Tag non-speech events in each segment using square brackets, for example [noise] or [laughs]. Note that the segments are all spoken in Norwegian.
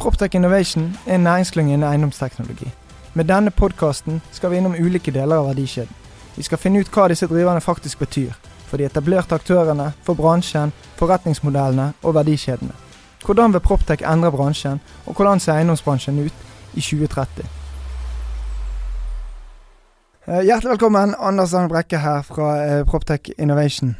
Proptech Innovation er en næringsklynge innen eiendomsteknologi. Med denne podkasten skal vi innom ulike deler av verdikjeden. Vi skal finne ut hva disse driverne faktisk betyr. For de etablerte aktørene, for bransjen, forretningsmodellene og verdikjedene. Hvordan vil Proptech endre bransjen, og hvordan ser eiendomsbransjen ut i 2030? Eh, hjertelig velkommen, Anders Arne Brekke her fra eh, Proptech Innovation.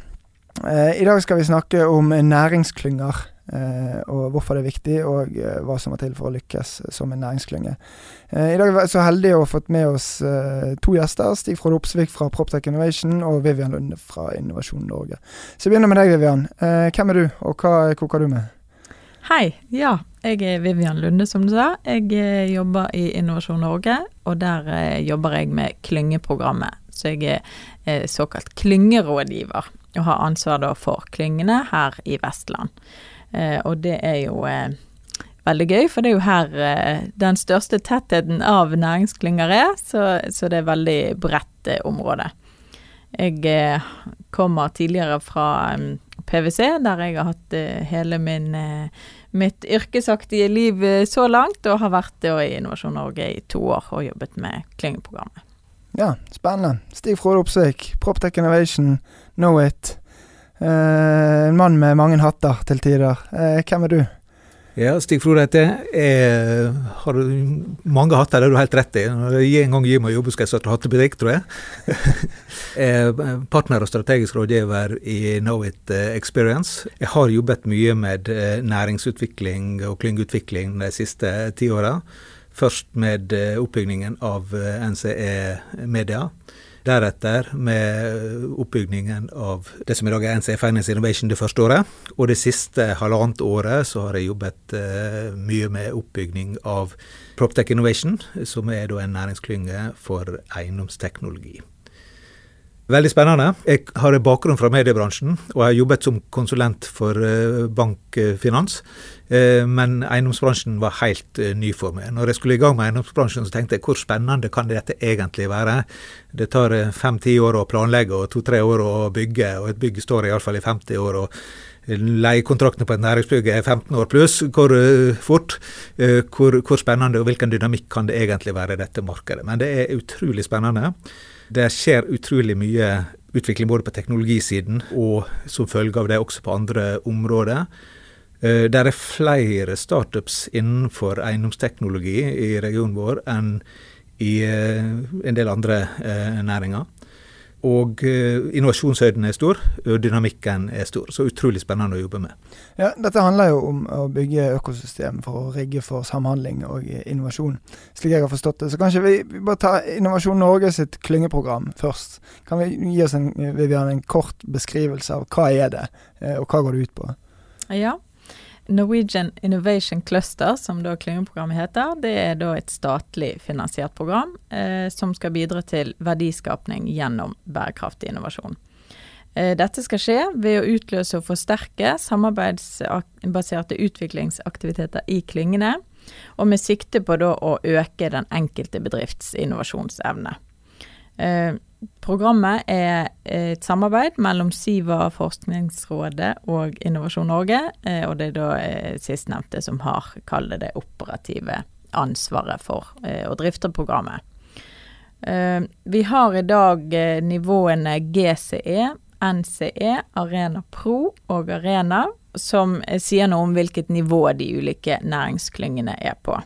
Eh, I dag skal vi snakke om næringsklynger. Eh, og hvorfor det er viktig, og eh, hva som må til for å lykkes som en næringsklynge. Eh, I dag er vi så heldige å ha fått med oss to gjester. Stig Frode Opsvik fra Proptech Innovation og Vivian Lunde fra Innovasjon Norge. Så vi begynner med deg, Vivian. Hvem er du, og hva koker du med? Hei. Ja, jeg er Vivian Lunde, som du sa. Jeg jobber i Innovasjon Norge, og der jobber jeg med klyngeprogrammet. Så jeg er såkalt klyngerådgiver, og har ansvar for klyngene her i Vestland. Eh, og det er jo eh, veldig gøy, for det er jo her eh, den største tettheten av næringsklynger er, så, så, det er veldig bredt område. Jeg kommer tidligere fra PwC, der jeg har hatt hele min, mitt yrkesaktige liv så langt, og har vært i Innovasjon Norge i to år og jobbet med klyngeprogrammet. Ja, spennende. Stig Frode Opsvik, Proptech Innovation, Know It. Eh, en mann med mange hatter til tider. Eh, hvem er du? Ja, Stig Frode heter jeg. har mange hatter, det er du helt rett i. Når jeg en gang gir meg jobb, skal jeg starte hattebutikk, tror jeg. jeg [laughs] er partner og strategisk rådgiver i Knowit eh, Experience. Jeg har jobbet mye med næringsutvikling og klyngeutvikling de siste ti åra. Først med oppbyggingen av NCE Media. Deretter med oppbyggingen av det som i dag er NCE Finance Innovation det første året. Og det siste halvannet året så har jeg jobbet uh, mye med oppbygging av Proptech Innovation, som er en næringsklynge for eiendomsteknologi. Veldig spennende. Jeg har en bakgrunn fra mediebransjen og har jobbet som konsulent for uh, bankfinans. Uh, men eiendomsbransjen var helt uh, ny for meg. Når jeg skulle i gang med eiendomsbransjen, så tenkte jeg hvor spennende kan dette egentlig være? Det tar fem-ti år å planlegge og to-tre år å bygge, og et bygg står iallfall i 50 år. og Leiekontraktene på et næringsbygg er 15 år pluss. Hvor fort, hvor, hvor spennende og hvilken dynamikk kan det egentlig være i dette markedet. Men det er utrolig spennende. Det skjer utrolig mye utvikling både på teknologisiden og som følge av det også på andre områder. Der det er flere startups innenfor eiendomsteknologi i regionen vår enn i eh, en del andre eh, næringer. Og uh, innovasjonshøyden er stor, og dynamikken er stor. Så utrolig spennende å jobbe med. Ja, Dette handler jo om å bygge økosystem for å rigge for samhandling og innovasjon, slik jeg har forstått det. Så kanskje vi, vi bare tar Innovasjon Norge sitt klyngeprogram først. Kan vi gi oss en, Vivian, en kort beskrivelse av hva er det, eh, og hva går det ut på? Ja, Norwegian Innovation Cluster, som da klyngeprogrammet heter, det er da et statlig finansiert program eh, som skal bidra til verdiskapning gjennom bærekraftig innovasjon. Eh, dette skal skje ved å utløse og forsterke samarbeidsbaserte utviklingsaktiviteter i klyngene, og med sikte på da å øke den enkelte bedrifts innovasjonsevne. Eh, Programmet er et samarbeid mellom Siva, Forskningsrådet og Innovasjon Norge, eh, og det er da eh, sistnevnte som har, kall det det operative ansvaret for eh, å drifte programmet. Vi har i dag nivåene GCE, NCE, Arena Pro og Arena, som sier noe om hvilket nivå de ulike næringsklyngene er på.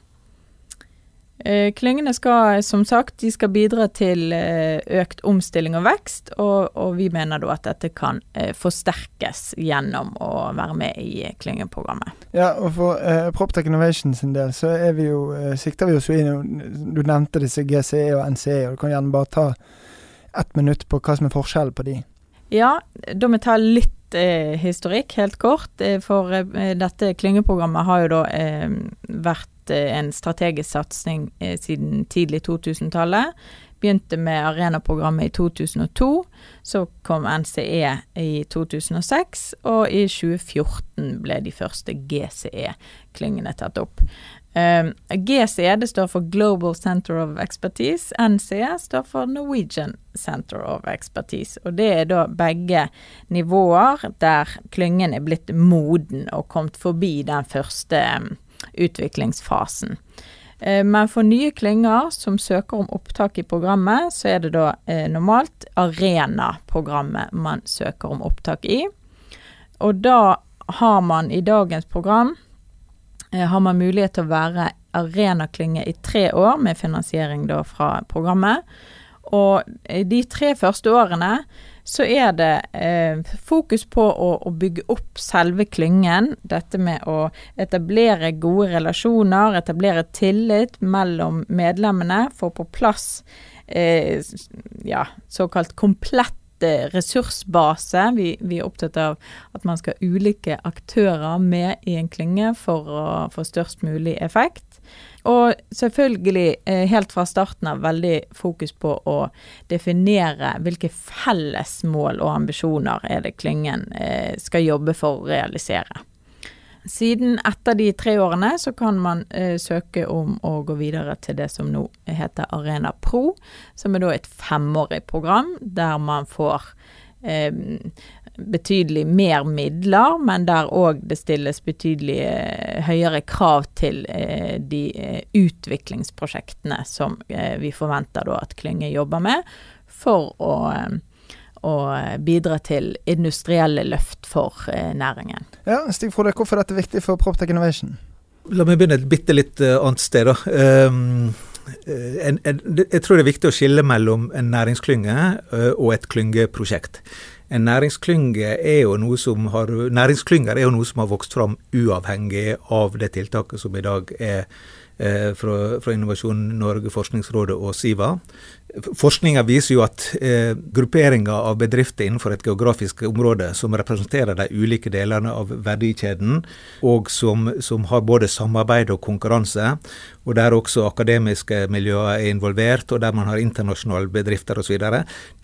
Eh, klyngene skal som sagt de skal bidra til eh, økt omstilling og vekst, og, og vi mener da at dette kan eh, forsterkes gjennom å være med i klyngeprogrammet. Ja, og for eh, Proptech Innovation sin del så er vi jo, sikter vi oss jo inn Du nevnte disse GCE og NCE, og du kan gjerne bare ta ett minutt på hva som er forskjellen på de. Ja, da må jeg ta litt eh, historikk, helt kort. Eh, for eh, dette klyngeprogrammet har jo da eh, vært eh, en strategisk satsing siden tidlig 2000-tallet. Begynte med Arena-programmet i 2002. Så kom NCE i 2006, og i 2014 ble de første GCE-klyngene tatt opp. Um, ehm, står for Global Center of Expertise. NCE står for Norwegian Center of Expertise. Og det er da begge nivåer der klyngen er blitt moden og kommet forbi den første um, utviklingsfasen. Uh, men for nye klynger som søker om opptak i programmet, så er det da uh, normalt Arena-programmet man søker om opptak i. Og da har man i dagens program har man mulighet til å være arenaklynge i tre år, med finansiering da fra programmet. Og de tre første årene så er det eh, fokus på å, å, bygge opp selve klyngen. Dette med å etablere gode relasjoner, etablere tillit mellom medlemmene. Få på plass eh, ja, såkalt komplett ressursbase. Vi, vi, er opptatt av at man skal ha ulike aktører med i en klynge for å få størst mulig effekt. Og selvfølgelig, eh, helt fra starten av, veldig fokus på å definere hvilke felles mål og ambisjoner er det klyngen eh, skal jobbe for å realisere. Siden etter de tre årene så kan man eh, søke om å gå videre til det som nå heter Arena Pro, som er da et femårig program der man får eh, betydelig mer midler, men der òg det stilles betydelig eh, høyere krav til eh, de eh, utviklingsprosjektene som eh, vi forventer da at Klynge jobber med, for å å bidra til industrielle løft for eh, næringen. Ja, Stig Frode, hvorfor er dette viktig for Proptech Innovation? La meg begynne et bitte litt uh, annet sted. da. Um, en, en, jeg tror det er viktig å skille mellom en næringsklynge og et klyngeprosjekt. En næringsklynge er jo noe som har, næringsklynger er jo noe som har vokst fram uavhengig av det tiltaket som i dag er Eh, fra, fra, Innovasjon Norge, Forskningsrådet og Siva. Forskninga viser jo at eh, grupperinger av bedrifter innenfor et geografisk område som representerer de ulike delene av verdikjeden, og som, som har både samarbeid og konkurranse, og der også akademiske miljøer er involvert, og der man har internasjonale bedrifter osv.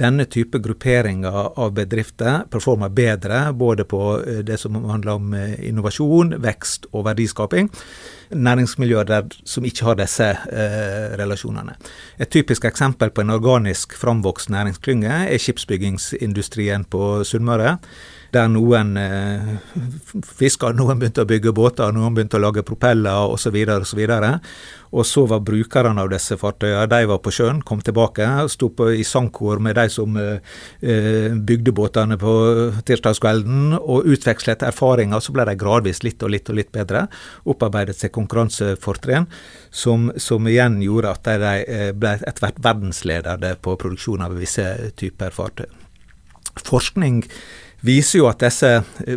Denne type grupperinger av bedrifter performer bedre både på eh, det som handler om eh, innovasjon, vekst og verdiskaping næringsmiljøer der, som ikke har disse eh, relasjonene. Et typisk eksempel på en organisk framvokst næringsklynge er skipsbyggingsindustrien på Sunnmøre der noen eh, fisker, noen begynte å bygge båter, noen begynte å lage propeller osv. osv. Og så var brukerne av disse fartøyene de var på sjøen, kom tilbake sto i sangkor med de som eh bygde båtene på tirsdagskvelden, og utvekslet erfaringer. Så ble de gradvis litt og litt og litt bedre. Opparbeidet seg konkurransefortrinn, som, som, igjen gjorde at de eh, ble etter hvert verdensledende på produksjon av visse typer fartøy. Forskning viser jo at disse,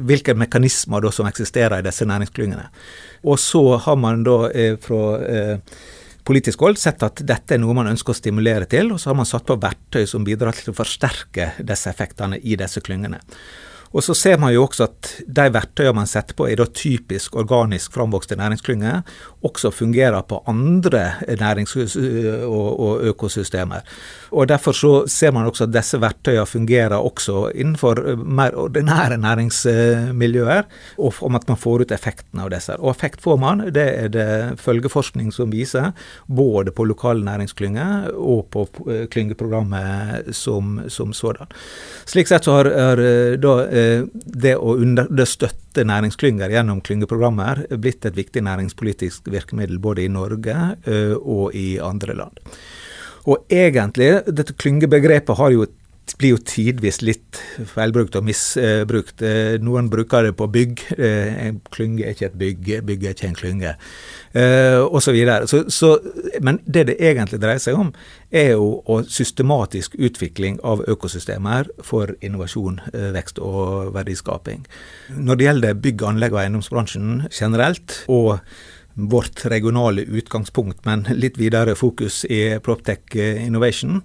hvilke mekanismer som eksisterer i disse næringsklyngene. Og så har man da eh, fra eh, politisk hold sett at dette er noe man ønsker å stimulere til, og så har man satt på verktøy som bidrar til å forsterke disse effektene i disse klyngene. Og så ser man jo også at de verktøyene man setter på, er da typisk organisk framvokste næringsklynger, også fungerer på andre nærings- og, økosystemer. Og Derfor så ser man også at disse verktøyene fungerer også innenfor mer ordinære næringsmiljøer, og om at man får ut effekten av disse. Og effekt får man, det er det følgeforskning som viser, både på lokale næringsklynger og på klyngeprogrammet som, som sådan. Slik sett så har, har da Eh, det å understøtte næringsklynger gjennom klyngeprogrammer blitt et viktig næringspolitisk virkemiddel både i Norge eh, og i andre land. Og egentlig, dette klyngebegrepet har jo blir jo tidvis litt feilbrukt og misbrukt. Eh, noen bruker det på bygg. En klynge er ikke et bygg, bygg er ikke en klynge eh, osv. Men det det egentlig dreier seg om, er jo systematisk utvikling av økosystemer for innovasjon, eh, vekst og verdiskaping. Når det gjelder bygg, anlegg og eiendomsbransjen generelt, og vårt regionale utgangspunkt, men litt videre fokus i Proptech Innovation,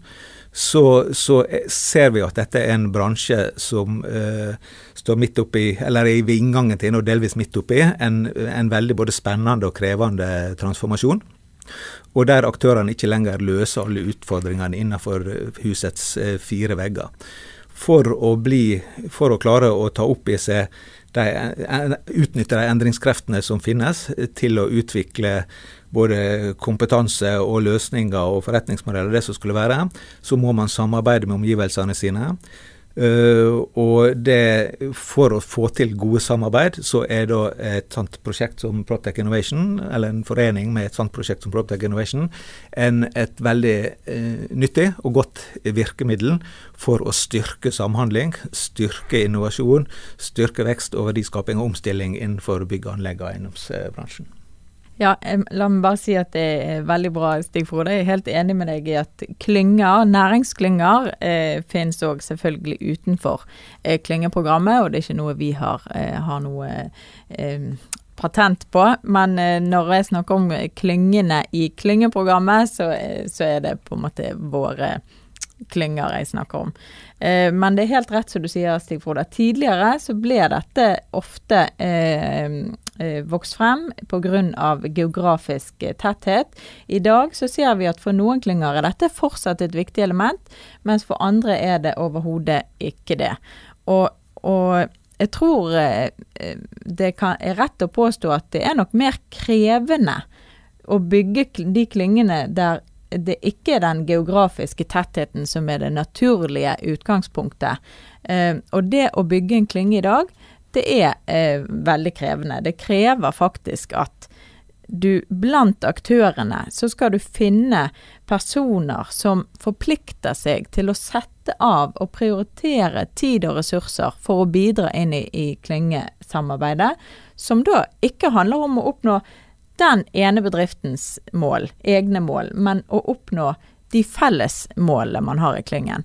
så, så, ser vi at dette er en bransje som uh, står midt oppi, eller er i inngangen til, og delvis midt oppi, en, en veldig både spennende og krevende transformasjon. Og der aktørene ikke lenger løser alle utfordringene innenfor husets uh, fire vegger. For å, bli, for å klare å ta opp i seg de, utnytte de endringskreftene som finnes, til å utvikle både kompetanse og løsninger og forretningsmodeller, det som skulle være, så må man samarbeide med omgivelsene sine. Uh, og det, For å få til gode samarbeid, så er da et sånt prosjekt som Protec Innovation, eller en forening med et sånt prosjekt som Protec Innovation, en, et veldig uh, nyttig og godt virkemiddel for å styrke samhandling, styrke innovasjon, styrke vekst og verdiskaping og omstilling innenfor bygg anlegg og eiendomsbransjen. Ja, la meg bare si at det er veldig bra, Stig Frode. Jeg er helt enig med deg i at klynger, næringsklynger, eh, finnes òg selvfølgelig utenfor eh, klyngeprogrammet, og det er ikke noe vi har, eh, har noe eh, patent på. Men eh, når jeg snakker om klyngene i klyngeprogrammet, så, eh, så, er det på en måte våre klynger jeg snakker om. Eh, men det er helt rett som du sier, Stig Frode. Tidligere så ble dette ofte eh, eh, vokst frem pga. geografisk tetthet. I dag så ser vi at for noen klynger er dette fortsatt et viktig element, mens for andre er det overhodet ikke det. Og, og jeg tror eh, det kan, er rett å påstå at det er nok mer krevende å bygge de klyngene der det ikke er den geografiske tettheten som er det naturlige utgangspunktet. Eh, og det å bygge en klynge i dag, det er eh, veldig krevende. Det krever faktisk at du blant aktørene så skal du finne personer som forplikter seg til å sette av og prioritere tid og ressurser for å bidra inn i, i klyngesamarbeidet, som da ikke handler om å oppnå den ene bedriftens mål, egne mål, men å oppnå de felles målene man har i klyngen.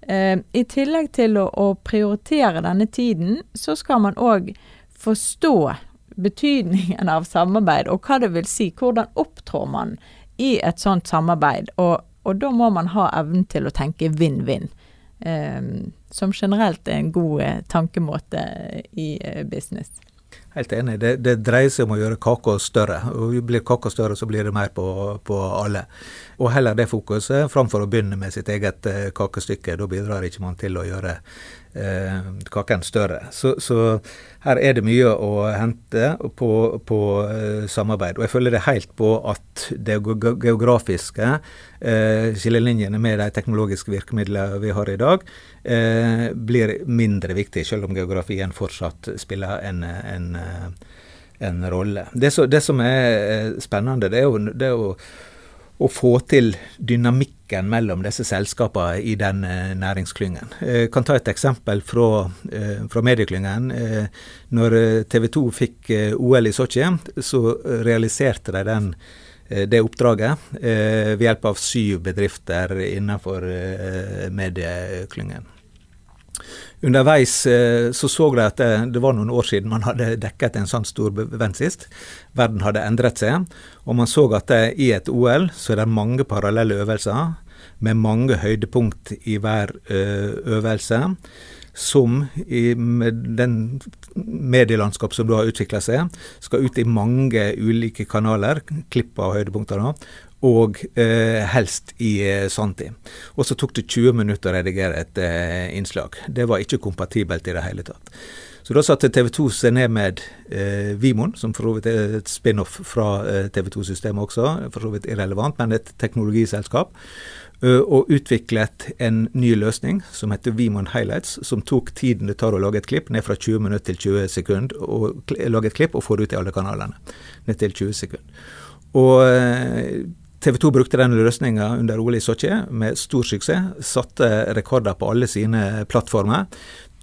Eh, I tillegg til å, prioritere denne tiden, så skal man òg forstå betydningen av samarbeid, og hva det vil si. Hvordan opptrår man i et sånt samarbeid? Og, og da må man ha evnen til å tenke vinn-vinn. Eh, som generelt er en god eh, tankemåte i business. Helt enig. Det, det, dreier seg om å gjøre kaka større. og Blir kaka større, så blir det mer på, på, alle. Og heller det fokuset framfor å begynne med sitt eget eh, kakestykke. Da bidrar ikke man til å gjøre eh, kaken større. Så, så, her er det mye å hente på, på eh, samarbeid. Og jeg føler det helt på at det geografiske eh, skillelinjene med de teknologiske virkemidlene vi har i dag, eh, blir mindre viktig, selv om geografien fortsatt spiller en, en, en rolle. Det, så, det, som er eh, spennende, det er jo, det er jo å få til dynamikken mellom disse selskapene i den eh, næringsklyngen. Jeg kan ta et eksempel fra, eh, fra medieklyngen. Eh, når TV 2 fikk OL i Sotsji, så realiserte de den, det oppdraget ved hjelp av syv bedrifter innenfor medieklyngen. Underveis eh, så så de at det, det, var noen år siden man hadde dekket en sånn stor event sist. Verden hadde endret seg, og man så at det, i et OL så er det mange parallelle øvelser med mange høydepunkt i hver eh, øvelse. Som i den medielandskap som da har utvikla seg, skal ut i mange ulike kanaler, klipp av høydepunkter, da, og eh, helst i eh, sanntid. Og så tok det 20 minutter å redigere et eh, innslag. Det var ikke kompatibelt i det hele tatt. Så da satte TV 2 seg ned med eh, Vimon, som for så vidt er et spin-off fra eh, TV 2-systemet også, for så vidt irrelevant, men et teknologiselskap, uh, og utviklet en ny løsning som heter Vimon Highlights, som tok tiden det tar å lage et klipp, ned fra 20 minutter til 20 sekunder, og lage et klipp og få det ut i alle kanalene. Ned til 20 sekunder. Og TV 2 brukte den løsninga under OL i Sotsji med stor suksess. Satte rekorder på alle sine plattformer.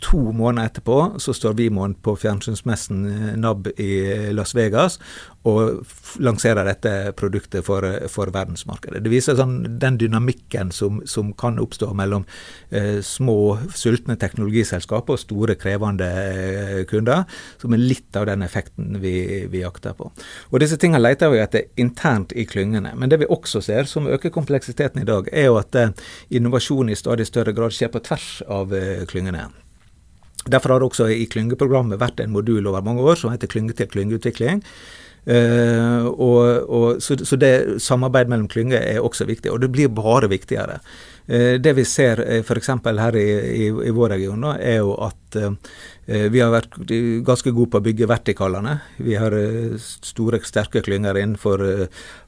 To måneder etterpå så står Vimon på fjernsynsmessen NAB i Las Vegas og lanserer dette produktet for, for verdensmarkedet. Det viser sånn, den dynamikken som, som, kan oppstå mellom eh, små, sultne teknologiselskaper og store, krevende eh, kunder, som er litt av den effekten vi, vi jakter på. Og Disse tingene leter vi etter internt i klyngene. Men det vi også ser, som øker kompleksiteten i dag, er jo at eh, innovasjon i stadig større grad skjer på tvers av eh, klyngene. Derfor har det også i klyngeprogrammet vært en modul over mange år som heter Klynge til klyngeutvikling Uh, og, og, så, så, det samarbeid mellom klynger er også viktig, og det blir bare viktigere. Uh, det vi ser uh, eh, f.eks. her i, i, i, vår region, nå, er jo at uh, vi har vært ganske gode på å bygge vertikalene. Vi har store, sterke klynger innenfor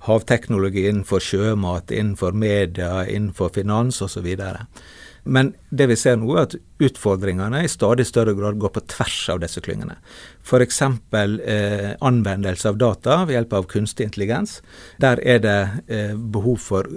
havteknologi, innenfor sjømat, innenfor media, innenfor finans osv. Men det vi ser nå, er at utfordringene i stadig større grad går på tvers av disse klyngene. F.eks. Eh, anvendelse av data ved hjelp av kunstig intelligens. Der er det eh, behov for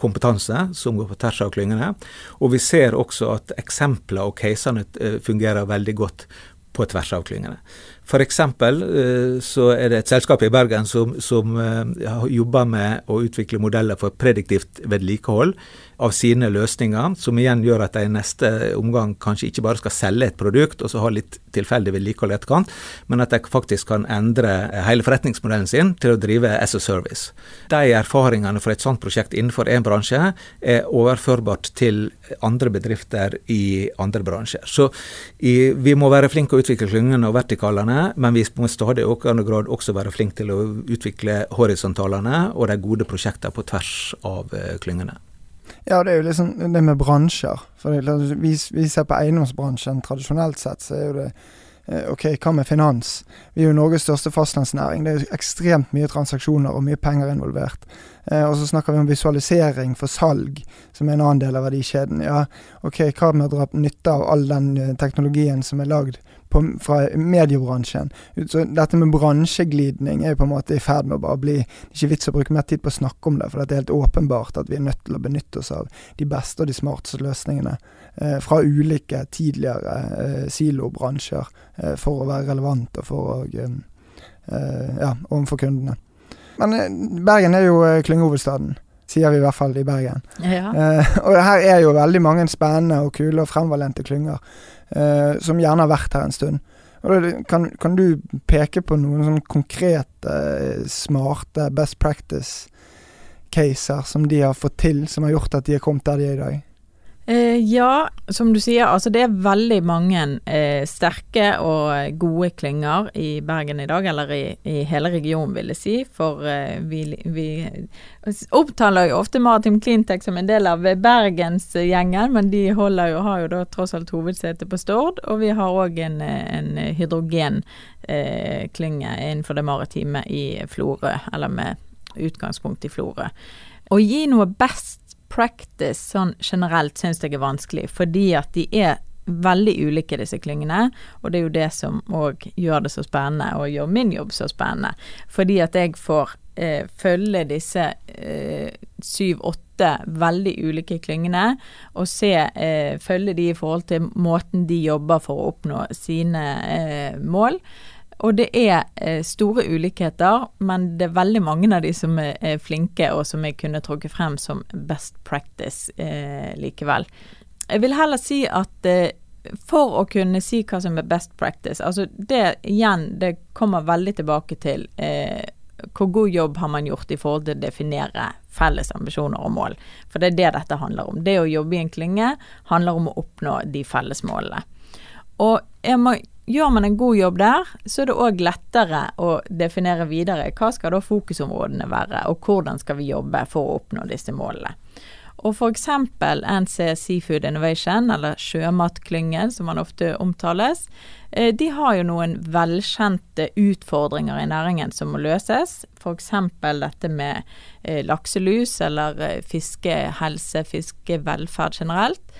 kompetanse som går på tvers av klyngene. Og vi ser også at eksempler og casene eh, fungerer veldig godt på tvers av klyngene. F.eks. Eh, så er det et selskap i Bergen som, som eh, jobber med å utvikle modeller for prediktivt vedlikehold av sine løsninger, som igjen gjør at de i neste omgang kanskje ikke bare skal selge et produkt og så ha litt tilfeldig vedlikehold i etterkant, men at de faktisk kan endre hele forretningsmodellen sin til å drive as a service. De erfaringene for et sånt prosjekt innenfor én bransje er overførbart til andre bedrifter i andre bransjer. Så i, vi må være flinke å utvikle klyngene og vertikalene, men vi må stadig økende grad også være flinke til å utvikle horisontalene og de gode prosjektene på tvers av eh, klyngene. Ja, det er jo liksom det med bransjer. For det, vi, vi ser på eiendomsbransjen tradisjonelt sett, så er jo det eh, OK, hva med finans? Vi er jo Norges største fastlandsnæring. Det er jo ekstremt mye transaksjoner og mye penger involvert. Eh, og så snakker vi om visualisering for salg, som er en annen del av verdikjeden. Ja, OK, hva med å dra nytte av all den eh, teknologien som er lagd på, fra mediebransjen. Så dette med bransjeglidning er jo på en måte i ferd med å bare bli Det er ikke vits å bruke mer tid på å snakke om det, for det er helt åpenbart at vi er nødt til å benytte oss av de beste og de smarteste løsningene eh, fra ulike tidligere eh, silobransjer eh, for å være relevant og for å eh, eh, ja, overfor kundene. Men eh, Bergen er jo klyngehovedstaden sier vi i hvert fall i Bergen. Ja. Uh, [laughs] og her er jo veldig mange spennende og kule og fremvalente klynger uh, som gjerne har vært her en stund. Kan, kan, du peke på noen sånn konkrete, smarte best practice-caser som de har fått til, som har gjort at de har kommet der de er i dag? Eh, ja, som du sier, altså det er veldig mange eh, sterke og gode klynger i Bergen i dag, eller i, i hele regionen, vil jeg si. For eh, vi, vi, opptaler jo ofte Maritim Cleantech som en del av Bergensgjengen, men de jo, har jo da tross alt hovedsete på Stord. Og vi har òg en, en hydrogenklynge eh, innenfor det maritime i Florø, eller med utgangspunkt i Florø. Å gi noe best practice sånn generelt syns jeg er vanskelig, fordi at de er veldig ulike, disse klyngene. Og det er jo det som òg gjør det så spennende, og gjør min jobb så spennende. Fordi at jeg får eh, følge disse eh, syv-åtte veldig ulike klyngene, og se, eh, følge de i forhold til måten de jobber for å oppnå sine eh, mål. Og det er eh, store ulikheter, men det er veldig mange av de som er, flinke, og som jeg kunne trukket frem som best practice eh, likevel. Jeg vil heller si at eh, for å kunne si hva som er best practice, altså det igjen, det kommer veldig tilbake til eh, hvor god jobb har man gjort i forhold til å definere felles ambisjoner og mål. For det er det dette handler om. Det å jobbe i en klynge handler om å oppnå de felles målene. Og jeg må Gjør man en god jobb der, så er det òg lettere å definere videre hva skal da fokusområdene være, og hvordan skal vi jobbe for å oppnå disse målene. Og f.eks. NC Seafood Innovation, eller Sjømatklyngen som man ofte omtales, eh, de har jo noen velkjente utfordringer i næringen som må løses. F.eks. dette med eh, lakselus eller eh, fiskehelse, fiskevelferd generelt.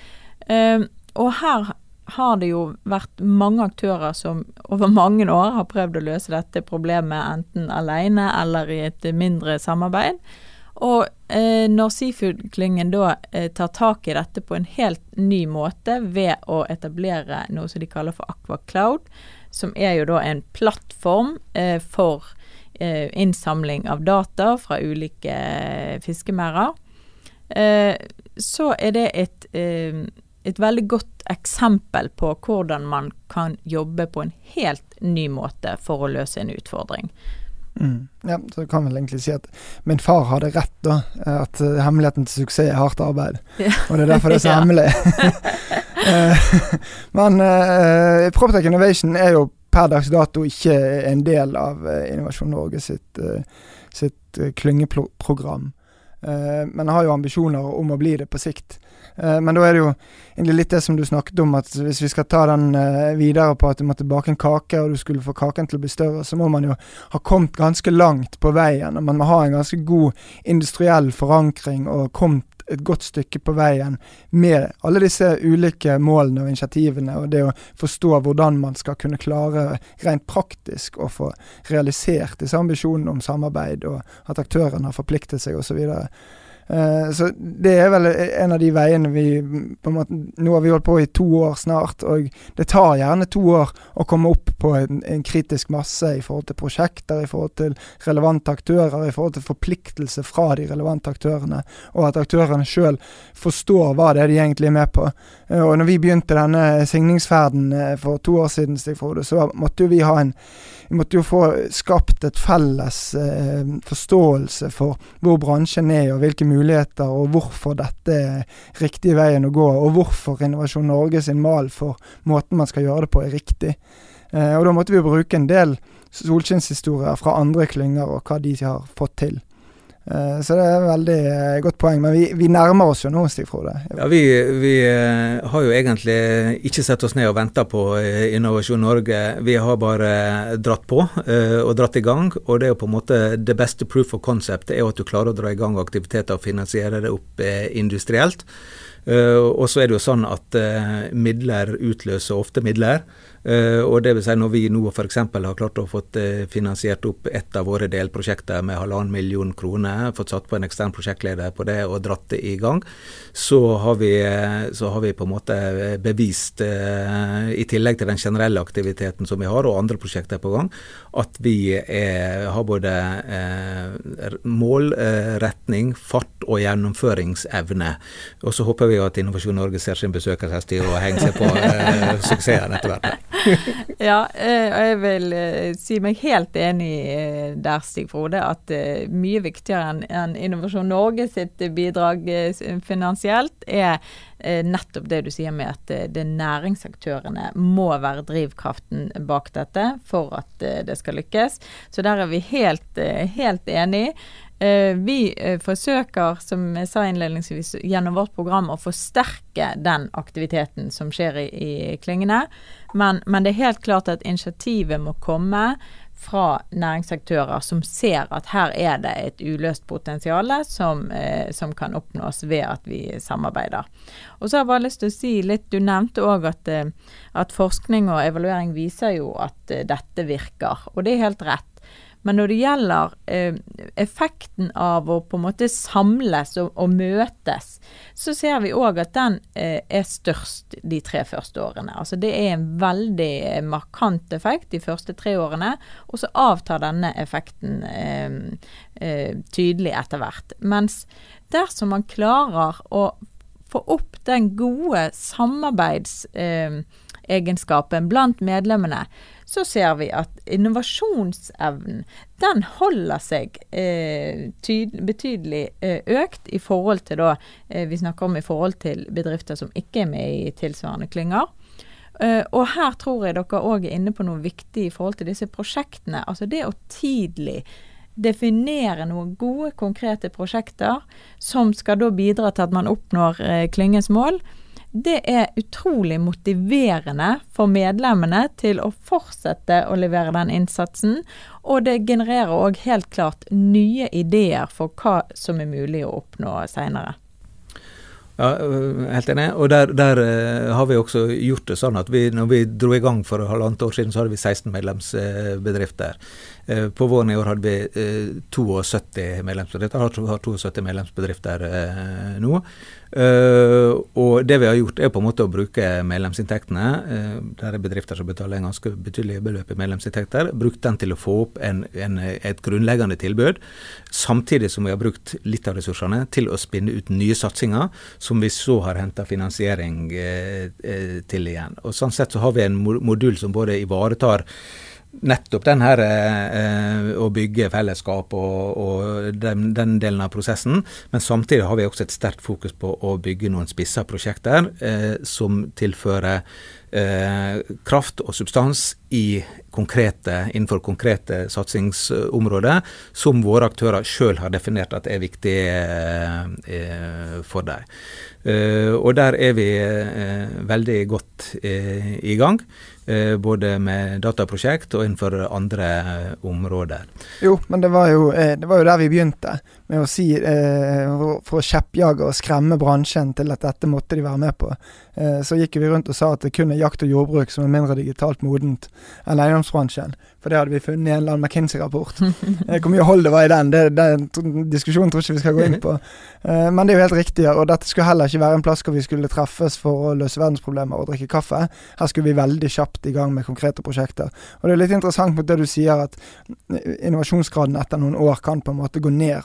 Og her har det jo vært mange aktører som over mange år har prøvd å løse dette problemet enten alene eller i et mindre samarbeid. Og eh, når Seafood-klyngen da eh, tar tak i dette på en helt ny måte ved å etablere noe som de kaller for AquaCloud, som er jo da en plattform eh, for eh, innsamling av data fra ulike eh, fiskemerder, eh, så er det et, et veldig godt eksempel på hvordan man kan jobbe på en helt ny måte for å løse en utfordring. Mm. Ja, så kan vel egentlig si at min far hadde rett, da. At uh, hemmeligheten til suksess er hardt arbeid. Ja. Og det er derfor det er så [laughs] hemmelig. uh, [laughs] men uh, Proptech Innovation er jo per dags dato ikke en del av Innovasjon Norge sitt, sitt klyngeprogram. Men har jo ambisjoner om å bli det på sikt. Eh, men da er det jo egentlig litt det som du snakket om, at hvis vi skal ta den eh, videre på at du måtte bake en kake, og du skulle få kaken til å bli større, så må man jo ha kommet ganske langt på veien. og Man må ha en ganske god industriell forankring og kommet et godt stykke på veien med alle disse ulike målene og initiativene, og det å forstå hvordan man skal kunne klare rent praktisk å få realisert disse ambisjonene om samarbeid, og at aktørene har forpliktet seg osv. Uh, så det er vel en av de veiene vi på en måte, Nå har vi holdt på i to år snart, og det tar gjerne to år å komme opp på en, en, kritisk masse i forhold til prosjekter, i forhold til relevante aktører, i forhold til forpliktelse fra de relevante aktørene, og at aktørene sjøl forstår hva det er de egentlig er med på. Uh, og når vi begynte denne signingsferden uh, for to år siden, Stig Frode, så måtte jo vi ha en vi måtte jo få skapt et felles eh, forståelse for hvor bransjen er, og hvilke muligheter, og hvorfor dette er riktig veien å gå, og hvorfor Innovasjon Norge sin mal for måten man skal gjøre det på, er riktig. Eh, og da måtte vi jo bruke en del solskinnshistorier fra andre klynger, og hva de har fått til. Eh, så det er et veldig eh, godt poeng. Men vi, vi nærmer oss jo nå, Stig Frode. Ja, vi, vi, eh, har jo egentlig ikke sett oss ned og venta på Innovasjon Norge. Vi har bare dratt på og dratt i gang. Og det er jo på en måte det beste proof of concept er at du klarer å dra i gang aktiviteter og finansiere det opp industrielt. Og så er det jo sånn at midler utløser ofte midler. Uh, og det vil si Når vi nå f.eks. har klart å få uh, finansiert opp et av våre delprosjekter med halvannen million kroner, fått satt på en ekstern prosjektleder på det og dratt det i gang, så har vi, uh, så har vi på en måte bevist, i tillegg til den generelle aktiviteten som vi har, og andre prosjekter på gang, at vi er, har både mål, retning, fart og gjennomføringsevne. Og så håper vi at Innovasjon Norge ser sin besøkershest i å henge seg på suksessen etter hvert. [laughs] ja, eh, og jeg vil eh, si meg helt enig eh, der, Stig Frode, at mye viktigere enn Innovasjon Norge sitt bidrag finansielt er nettopp det du sier med at det næringsaktørene må være drivkraften bak dette for at det skal lykkes. Så der er vi helt, helt enig. Eh, vi eh, forsøker, som jeg sa innledningsvis, gjennom vårt program å forsterke den aktiviteten som skjer i, i klyngene. Men, men, det er helt klart at initiativet må komme fra næringsaktører som ser at her er det et uløst potensial som, eh, som, kan oppnås ved at vi samarbeider. Og så har jeg bare lyst til å si litt, Du nevnte òg at, at, forskning og evaluering viser jo at dette virker. Og det er helt rett. Men når det gjelder eh, effekten av å på en måte samles og, og møtes, så ser vi òg at den eh, er størst de tre første årene. Altså det er en veldig eh, markant effekt de første tre årene, og så avtar denne effekten eh, eh, tydelig etter hvert. Mens dersom man klarer å få opp den gode samarbeidsegenskapen blant medlemmene, så ser vi at innovasjonsevnen den holder seg eh, betydelig eh, økt i forhold til da eh, Vi snakker om i forhold til bedrifter som ikke er med i tilsvarende klynger. Uh, og her tror jeg dere òg er inne på noe viktig i forhold til disse prosjektene. Altså det å tidlig definere noen gode, konkrete prosjekter som skal da bidra til at man oppnår uh, klyngens mål det er utrolig motiverende for medlemmene til å fortsette å levere den innsatsen. Og det genererer òg helt klart nye ideer for hva som er mulig å oppnå seinere. Ja, helt enig. Og der, der har vi også gjort det sånn at vi, når vi dro i gang for halvannet år siden, så hadde vi 16 medlemsbedrifter. Eh, på våren i år hadde vi 72 medlemsbedrifter. medlemsbedrifter, har 72 medlemsbedrifter eh, nå. Og det vi har gjort er på en måte å bruke medlemsinntektene. der er bedrifter som betaler en ganske betydelig beløp i medlemsinntekter. Brukt den til å få opp en, en, et grunnleggende tilbud, samtidig som vi har brukt litt av ressursene til å spinne ut nye satsinger, som vi så har henta finansiering til igjen. Og Sånn sett så har vi en modul som både ivaretar nettopp den her eh, å bygge fellesskap og, og den, den, delen av prosessen. Men samtidig har vi også et sterkt fokus på å bygge noen spissa prosjekter eh, som tilfører eh, kraft og substans i konkrete, innenfor konkrete satsingsområder som våre aktører sjøl har definert at er viktig eh, for dem. Uh, og der er vi veldig godt i gang. Både med dataprosjekt og innenfor andre områder. Jo, men det var jo, det var jo der vi begynte. Med å si For å kjeppjage og skremme bransjen til at dette måtte de være med på. så gikk vi rundt og sa at det kun er jakt og jordbruk som er mindre digitalt modent enn eiendomsbransjen. For det hadde vi funnet i en eller annen McKinsey-rapport. [laughs] Hvor mye hold det var i den, det, den diskusjonen tror ikke vi skal gå inn på. Men det er jo helt riktig. Og dette skulle heller ikke være en plass hvor vi skulle treffes for å løse verdensproblemer og drikke kaffe. Her skulle vi veldig kjapt i gang med konkrete prosjekter. Og det er litt interessant mot det du sier, at innovasjonsgraden etter noen år kan på en måte gå ned.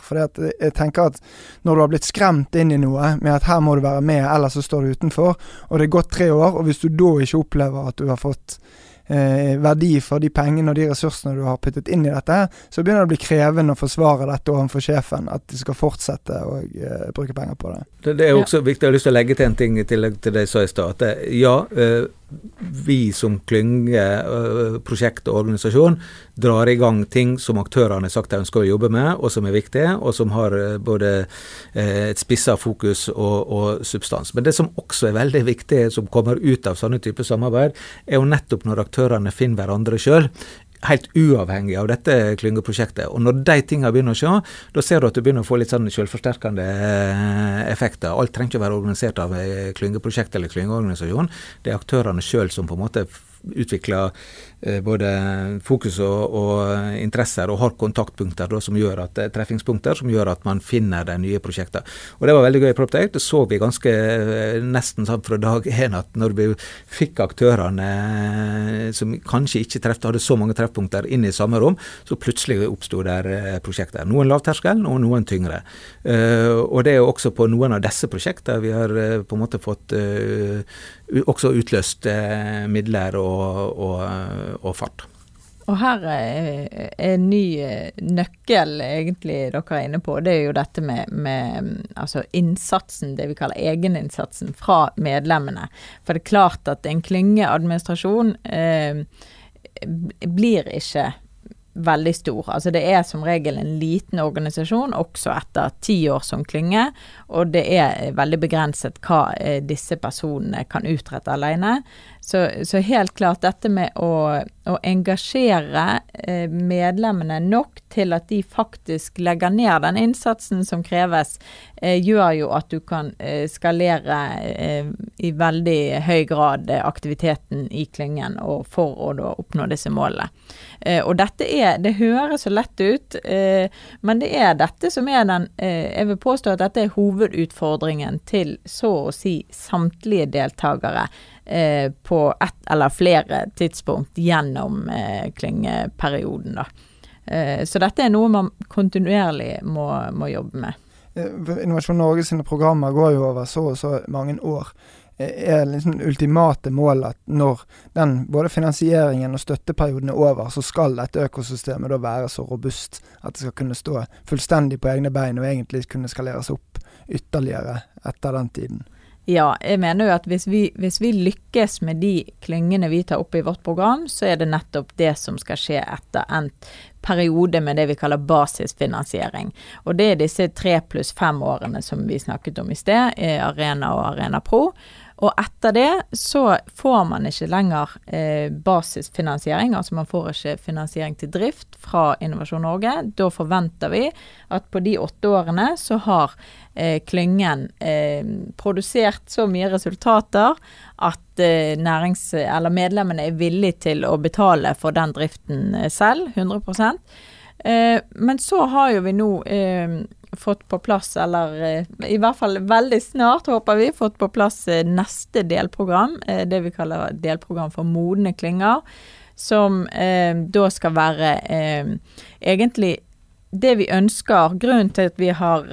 Jeg tenker at når du har blitt skremt inn i noe med at her må du være med, ellers så står du utenfor, og det er gått tre år, og hvis du da ikke opplever at du har fått eh, verdi for de pengene og de ressursene du har puttet inn i dette, så begynner det å bli krevende å forsvare dette overfor sjefen, at de skal fortsette å eh, bruke penger på det. det. det. er også ja. viktig, jeg har lyst til å legge til en ting i tillegg til det jeg sa i stad. Ja, eh, vi som klynge, prosjekt og organisasjon drar i gang ting som aktørene har sagt de ønsker å jobbe med, og som er viktige, og som har både et spissa fokus og, og, substans. Men det som også er veldig viktig, som kommer ut av sånne typer samarbeid, er jo nettopp når aktørene finner hverandre sjøl helt uavhengig av dette klyngeprosjektet. Og når de tingene begynner å skje, da ser du at du begynner å få litt sånn selvforsterkende eh, effekter. Alt trenger ikke å være organisert av klyngeprosjekt eller klyngeorganisasjon. Det er aktørene sjøl som på en måte utvikler Eh, både fokus og, og, interesser, og har kontaktpunkter da, som gjør at, eh, treffingspunkter som gjør at man finner de nye prosjektene. Og Det var veldig gøy i PropTech. Det så vi ganske eh, nesten sånn fra dag én at når vi fikk aktørene som kanskje ikke treffte, hadde så mange treffpunkter inn i samme rom, så plutselig oppsto der prosjekter. Noen lavterskel og noen tyngre. Og det er jo også på noen av disse prosjektene vi har på en måte fått også utløst midler og, og og fart. Og her er en ny eh, nøkkel egentlig dere er inne på. Det er jo dette med, med altså innsatsen, det vi kaller egeninnsatsen fra medlemmene. For det er klart at en klyngeadministrasjon eh, blir ikke veldig stor. Altså det er som regel en liten organisasjon, også etter ti år som klynge. Og det er veldig begrenset hva eh, disse personene kan utrette alene. Så, så helt klart dette med å, å engasjere eh, medlemmene nok til at de faktisk legger ned den innsatsen som kreves, eh, gjør jo at du kan skalere i veldig høy grad aktiviteten i klyngen og for å da oppnå disse målene. Eh, og dette er Det høres så lett ut, eh, men det er dette som er den eh, Jeg vil påstå at dette er hovedutfordringen til så å si samtlige deltakere på ett eller flere tidspunkt gjennom klyngeperioden. Så dette er noe man kontinuerlig må, må jobbe med. Innovasjon Norge sine programmer går jo over så og så mange år er liksom ultimate målet at når den både finansieringen og støtteperioden er over, så skal dette økosystemet da være så robust at det skal kunne stå fullstendig på egne bein og egentlig kunne skaleres opp ytterligere etter den tiden. Ja, jeg mener jo at hvis vi, hvis vi, lykkes med de klyngene vi tar opp i vårt program, så er det nettopp det som skal skje etter endt periode med det vi kaller basisfinansiering. Og det er disse tre pluss fem årene som vi snakket om i sted, Arena og Arena Pro. Og etter det så får man ikke lenger eh, basisfinansiering, altså man får ikke finansiering til drift fra Innovasjon Norge. Da forventer vi at på de åtte årene så har eh, klyngen eh, produsert så mye resultater at eh, nærings, eller medlemmene er villige til å betale for den driften eh, selv, 100 eh, Men så har jo vi nå fått på plass, eller eh, i hvert fall veldig snart, håper vi, fått på plass eh, neste delprogram. Eh, det vi kaller delprogram for modne klynger. Som eh, da skal være eh, egentlig det vi ønsker. Grunnen til at vi har,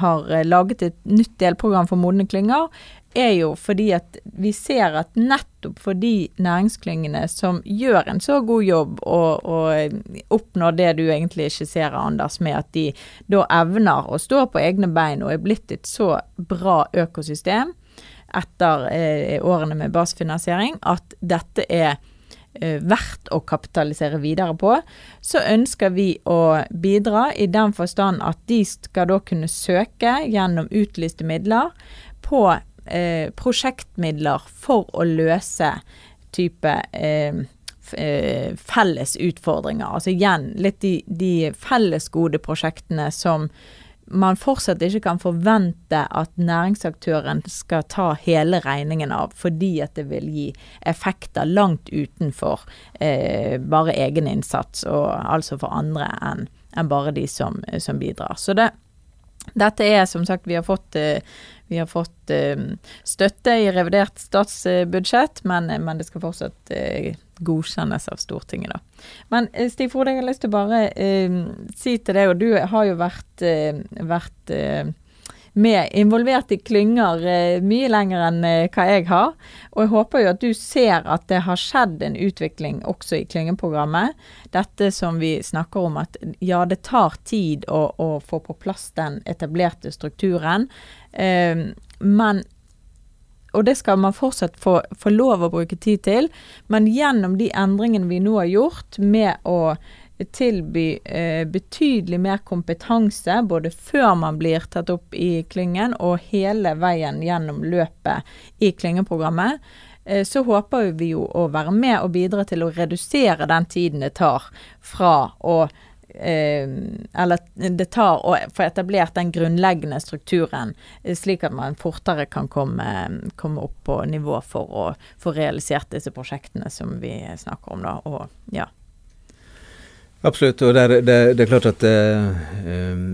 har laget et nytt delprogram for modne klynger, er jo fordi at vi ser at nettopp for de næringsklyngene som gjør en så god jobb og, og oppnår det du egentlig skisserer, Anders, med at de da evner å stå på egne bein og er blitt et så bra økosystem etter eh, årene med basfinansiering, at dette er eh, verdt å kapitalisere videre på, så ønsker vi å bidra i den forstand at de skal da kunne søke gjennom utlyste midler på eh, prosjektmidler for å løse type eh, eh, felles utfordringer. Altså igjen litt de, de fellesgode prosjektene som man fortsatt ikke kan forvente at næringsaktøren skal ta hele regningen av, fordi at det vil gi effekter langt utenfor eh, bare egen innsats, og altså for andre enn en bare de som, som bidrar. Så det, dette er som sagt, vi har fått eh, vi har fått eh, støtte i revidert statsbudsjett, men, men det skal fortsatt eh, godkjennes av Stortinget, da. Men eh, Stig Frode, jeg har lyst til å bare eh, si til deg, og du har jo vært, eh, vært eh, med involvert i klynger eh, mye lenger enn eh, hva jeg har. Og jeg håper jo at du ser at det har skjedd en utvikling også i klyngeprogrammet. Dette som vi snakker om at ja, det tar tid å, å få på plass den etablerte strukturen. Eh, men og det skal man fortsatt få, få, lov å bruke tid til. Men gjennom de endringene vi nå har gjort med å tilby eh, betydelig mer kompetanse både før man blir tatt opp i klyngen og hele veien gjennom løpet i klyngeprogrammet, eh, så håper vi jo å være med og bidra til å redusere den tiden det tar fra å eller det tar å få etablert den grunnleggende strukturen, eh, slik at man fortere kan komme, komme, opp på nivå for å få realisert disse prosjektene som vi snakker om. da, og ja. Absolutt. og Det det, det er klart at uh,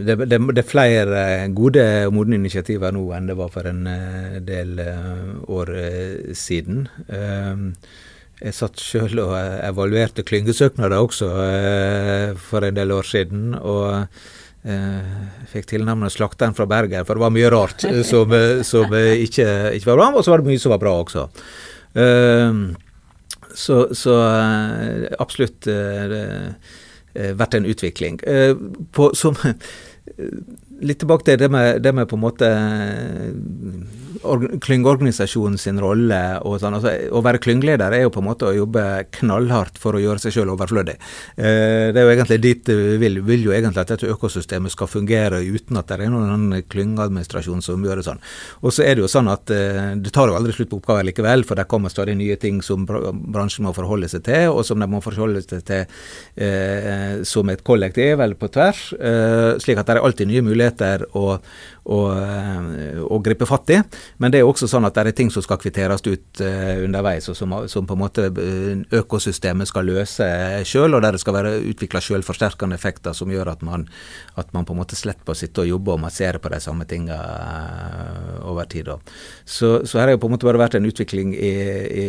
det, det, er flere gode og modne initiativer nå enn det var for en del år siden. Jeg satt sjøl og evaluerte klyngesøknader også for en del år siden. og fikk tilnavnet 'Slakteren fra Bergen', for det var mye rart [laughs] som, som ikke, ikke, var bra. Og så var det mye som var bra også. så, så absolutt det, Eh, vært en utvikling. Eh, på, som, [laughs] litt tilbake til det med, det med på en måte klyngeorganisasjonen sin rolle og sånn. Altså, å være klyngeleder er jo på en måte å jobbe knallhardt for å gjøre seg selv overflødig. Eh, det er jo egentlig dit vi vil. vil jo egentlig at dette økosystemet skal fungere uten at det er noen klyngeadministrasjon som gjør det sånn. Og så er det jo sånn at eh, det tar jo aldri slutt på oppgaver likevel, for det kommer stadig nye ting som bransjen må forholde seg til, og som de må forholde seg til eh, som et kollektiv eller på tvers. Eh, slik at det er alltid nye muligheter å, å, eh, å gripe fatt i. Men det er også sånn at det er ting som skal kvitteres ut uh, underveis, og som, som, på en måte eh, økosystemet skal løse sjøl, og der det skal være utvikla sjølforsterkende effekter som gjør at man, at man, på en måte slipper å sitte og jobbe og massere på de samme tingene uh, over tid. Så, så, her har jo på en måte bare vært en utvikling i, i,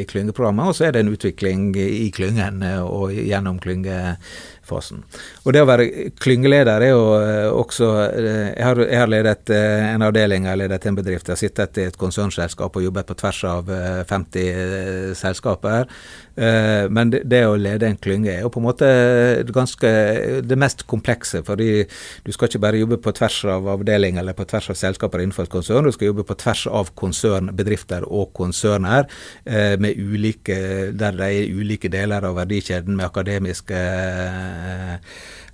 i klyngeprogrammet, og så er det en utvikling i klyngen og gjennom klynge fasen. Og Det å være klyngeleder er jo eh, også eh, Jeg har, jeg har ledet eh, en avdeling, jeg har ledet en bedrift. Jeg har sittet i et konsernselskap og jobbet på tvers av 50 selskaper. Men det, å lede en klynge er jo på en måte ganske det mest komplekse. fordi du skal ikke bare jobbe på tvers av avdeling eller på tvers av selskaper innenfor et konsern, du skal jobbe på tvers av konsernbedrifter og konserner med ulike, der det er ulike deler av verdikjeden med akademiske Eh,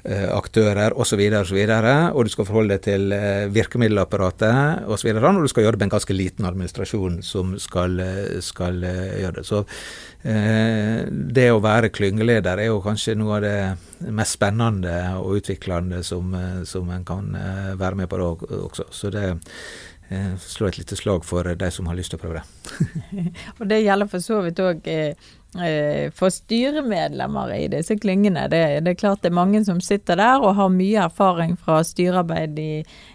aktører osv. Og, så videre, og du skal forholde deg til virkemiddelapparatet osv. Og, og du skal gjøre det med en ganske liten administrasjon som skal, skal gjøre det. Så det å være klyngeleder er jo kanskje noe av det mest spennende og utviklende som, som en kan være med på da også. Så det Eh, slå et lite slag for de som har lyst til å prøve det. [laughs] og det gjelder for så vidt òg eh, eh, for styremedlemmer i disse klyngene. Det, det, er klart det er mange som sitter der og har mye erfaring fra styrearbeid i,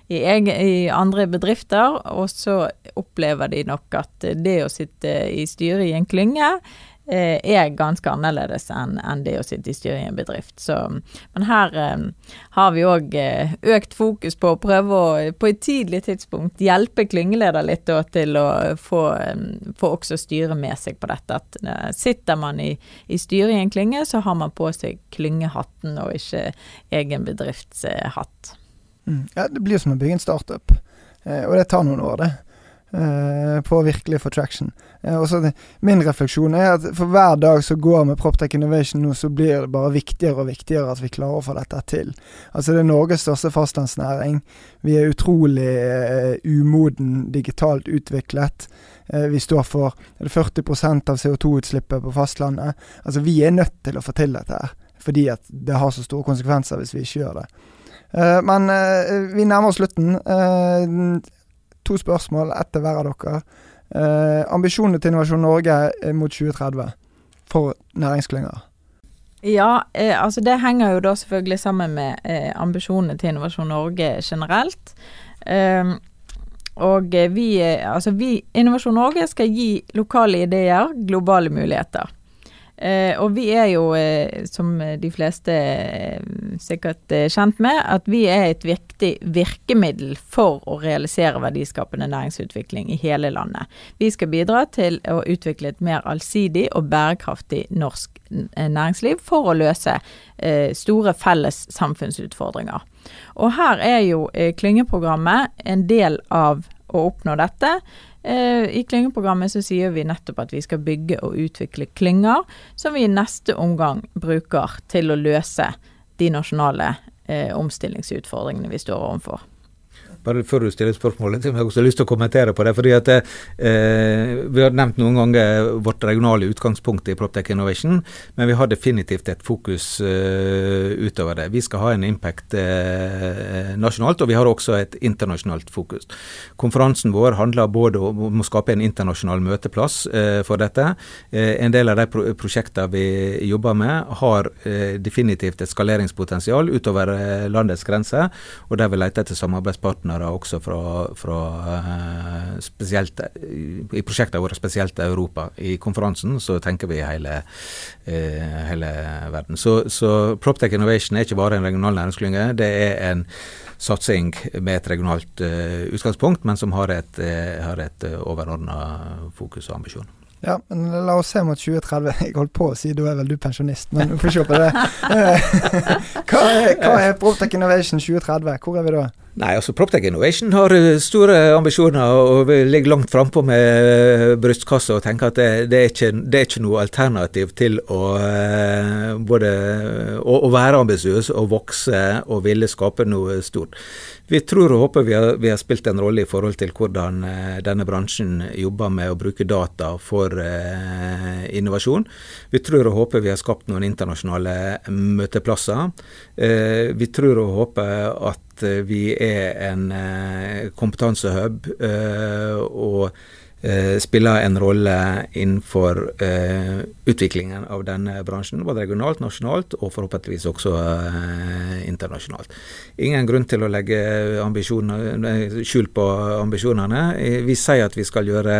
i, i andre bedrifter, og så opplever de nok at det å sitte i styret i en klynge Eh, er ganske annerledes enn en det å sitte i styret i en bedrift. Så, men her eh, har vi òg eh, økt fokus på å prøve å på et tidlig tidspunkt hjelpe klyngeleder litt da, til å få, eh, få, også styret med seg på dette. At eh, sitter man i, i styret i en klynge, så har man på seg klyngehatten og ikke egen bedriftshatt. Mm. Ja, det blir som å bygge en startup, og det tar noen år, det. Uh, på virkelig for traction. Uh, og så Min refleksjon er at for hver dag som går med Proptech Innovation nå, så blir det bare viktigere og viktigere at vi klarer å få dette til. Altså Det er Norges største fastlandsnæring. Vi er utrolig uh, umoden digitalt utviklet. vi står for 40% av CO2-utslippet på fastlandet. Altså Vi er nødt til å få til dette her, fordi at det har så store konsekvenser hvis vi ikke gjør det. men vi nærmer oss slutten to spørsmål, ett til hver av dere. Eh, ambisjonene til Innovasjon Norge mot 2030 for næringsklynger? Ja, eh, altså det henger jo da selvfølgelig sammen med eh, ambisjonene til Innovasjon Norge generelt. Eh, og vi, eh, altså vi, Innovasjon Norge skal gi lokale ideer globale muligheter. Eh, og vi er jo, eh, som de fleste eh, sikkert er kjent med, at vi er et viktig virkemiddel for å realisere verdiskapende næringsutvikling i hele landet. Vi skal bidra til å utvikle et mer allsidig og bærekraftig norsk eh, næringsliv for å løse eh, store felles samfunnsutfordringer. Og her er jo eh, klyngeprogrammet en del av å oppnå dette. Eh, I klyngeprogrammet så sier vi nettopp at vi skal bygge og utvikle klynger, som vi i neste omgang bruker til å løse de nasjonale eh, omstillingsutfordringene vi står overfor. Bare før du stiller spørsmålet, jeg har også lyst til å kommentere på det. fordi at eh, Vi har nevnt noen ganger vårt regionale utgangspunkt i Proptech Innovation, men vi har definitivt et fokus eh, utover det. Vi skal ha en impact eh, nasjonalt, og vi har også et internasjonalt fokus. Konferansen vår handler både om å skape en internasjonal møteplass eh, for dette. Eh, en del av de pro prosjektene vi jobber med, har eh, definitivt et skaleringspotensial utover landets grenser, og der vi leter etter samarbeidspartnere partnere også fra, fra eh, spesielt i prosjektene våre, spesielt Europa. I konferansen så tenker vi hele, eh, hele verden. Så, så Proptech Innovation er ikke bare en regional næringsklynge. Det er en satsing med et regionalt uh, utgangspunkt, men som har et, uh, har et overordna fokus og ambisjon. Ja, men la oss se mot 2030. Jeg holdt på å si da er vel du pensjonist, men vi får se på det. [laughs] hva er, hva er Proptech Innovation 2030? Hvor er vi da? Nei, altså Proptech Innovation har eh, store ambisjoner og ligger langt frampå med eh, brystkassa og tenker at det, det, er ikke, det, er ikke, noe alternativ til å eh, både å, å være ambisiøs og vokse og ville skape noe stort. Vi tror og håper vi har, vi har spilt en rolle i forhold til hvordan denne bransjen jobber med å bruke data for innovasjon. Vi tror og håper vi har skapt noen internasjonale møteplasser. vi tror og håper at Eh, vi er en eh, kompetansehub eh, og spiller en rolle innenfor utviklingen av denne bransjen, både regionalt, nasjonalt og forhåpentligvis også internasjonalt. Ingen grunn til å legge skjul på ambisjonene. Vi sier at vi skal gjøre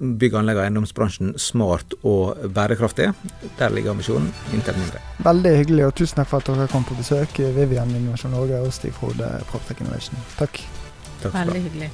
bygg-, anlegg- og eiendomsbransjen smart og bærekraftig. Der ligger ambisjonen, inntil mindre. Veldig hyggelig, og tusen takk for at dere kom på besøk. Vivian Innovasjon Norge og Stig Frode Proptech Innovation. Takk. takk Veldig hyggelig.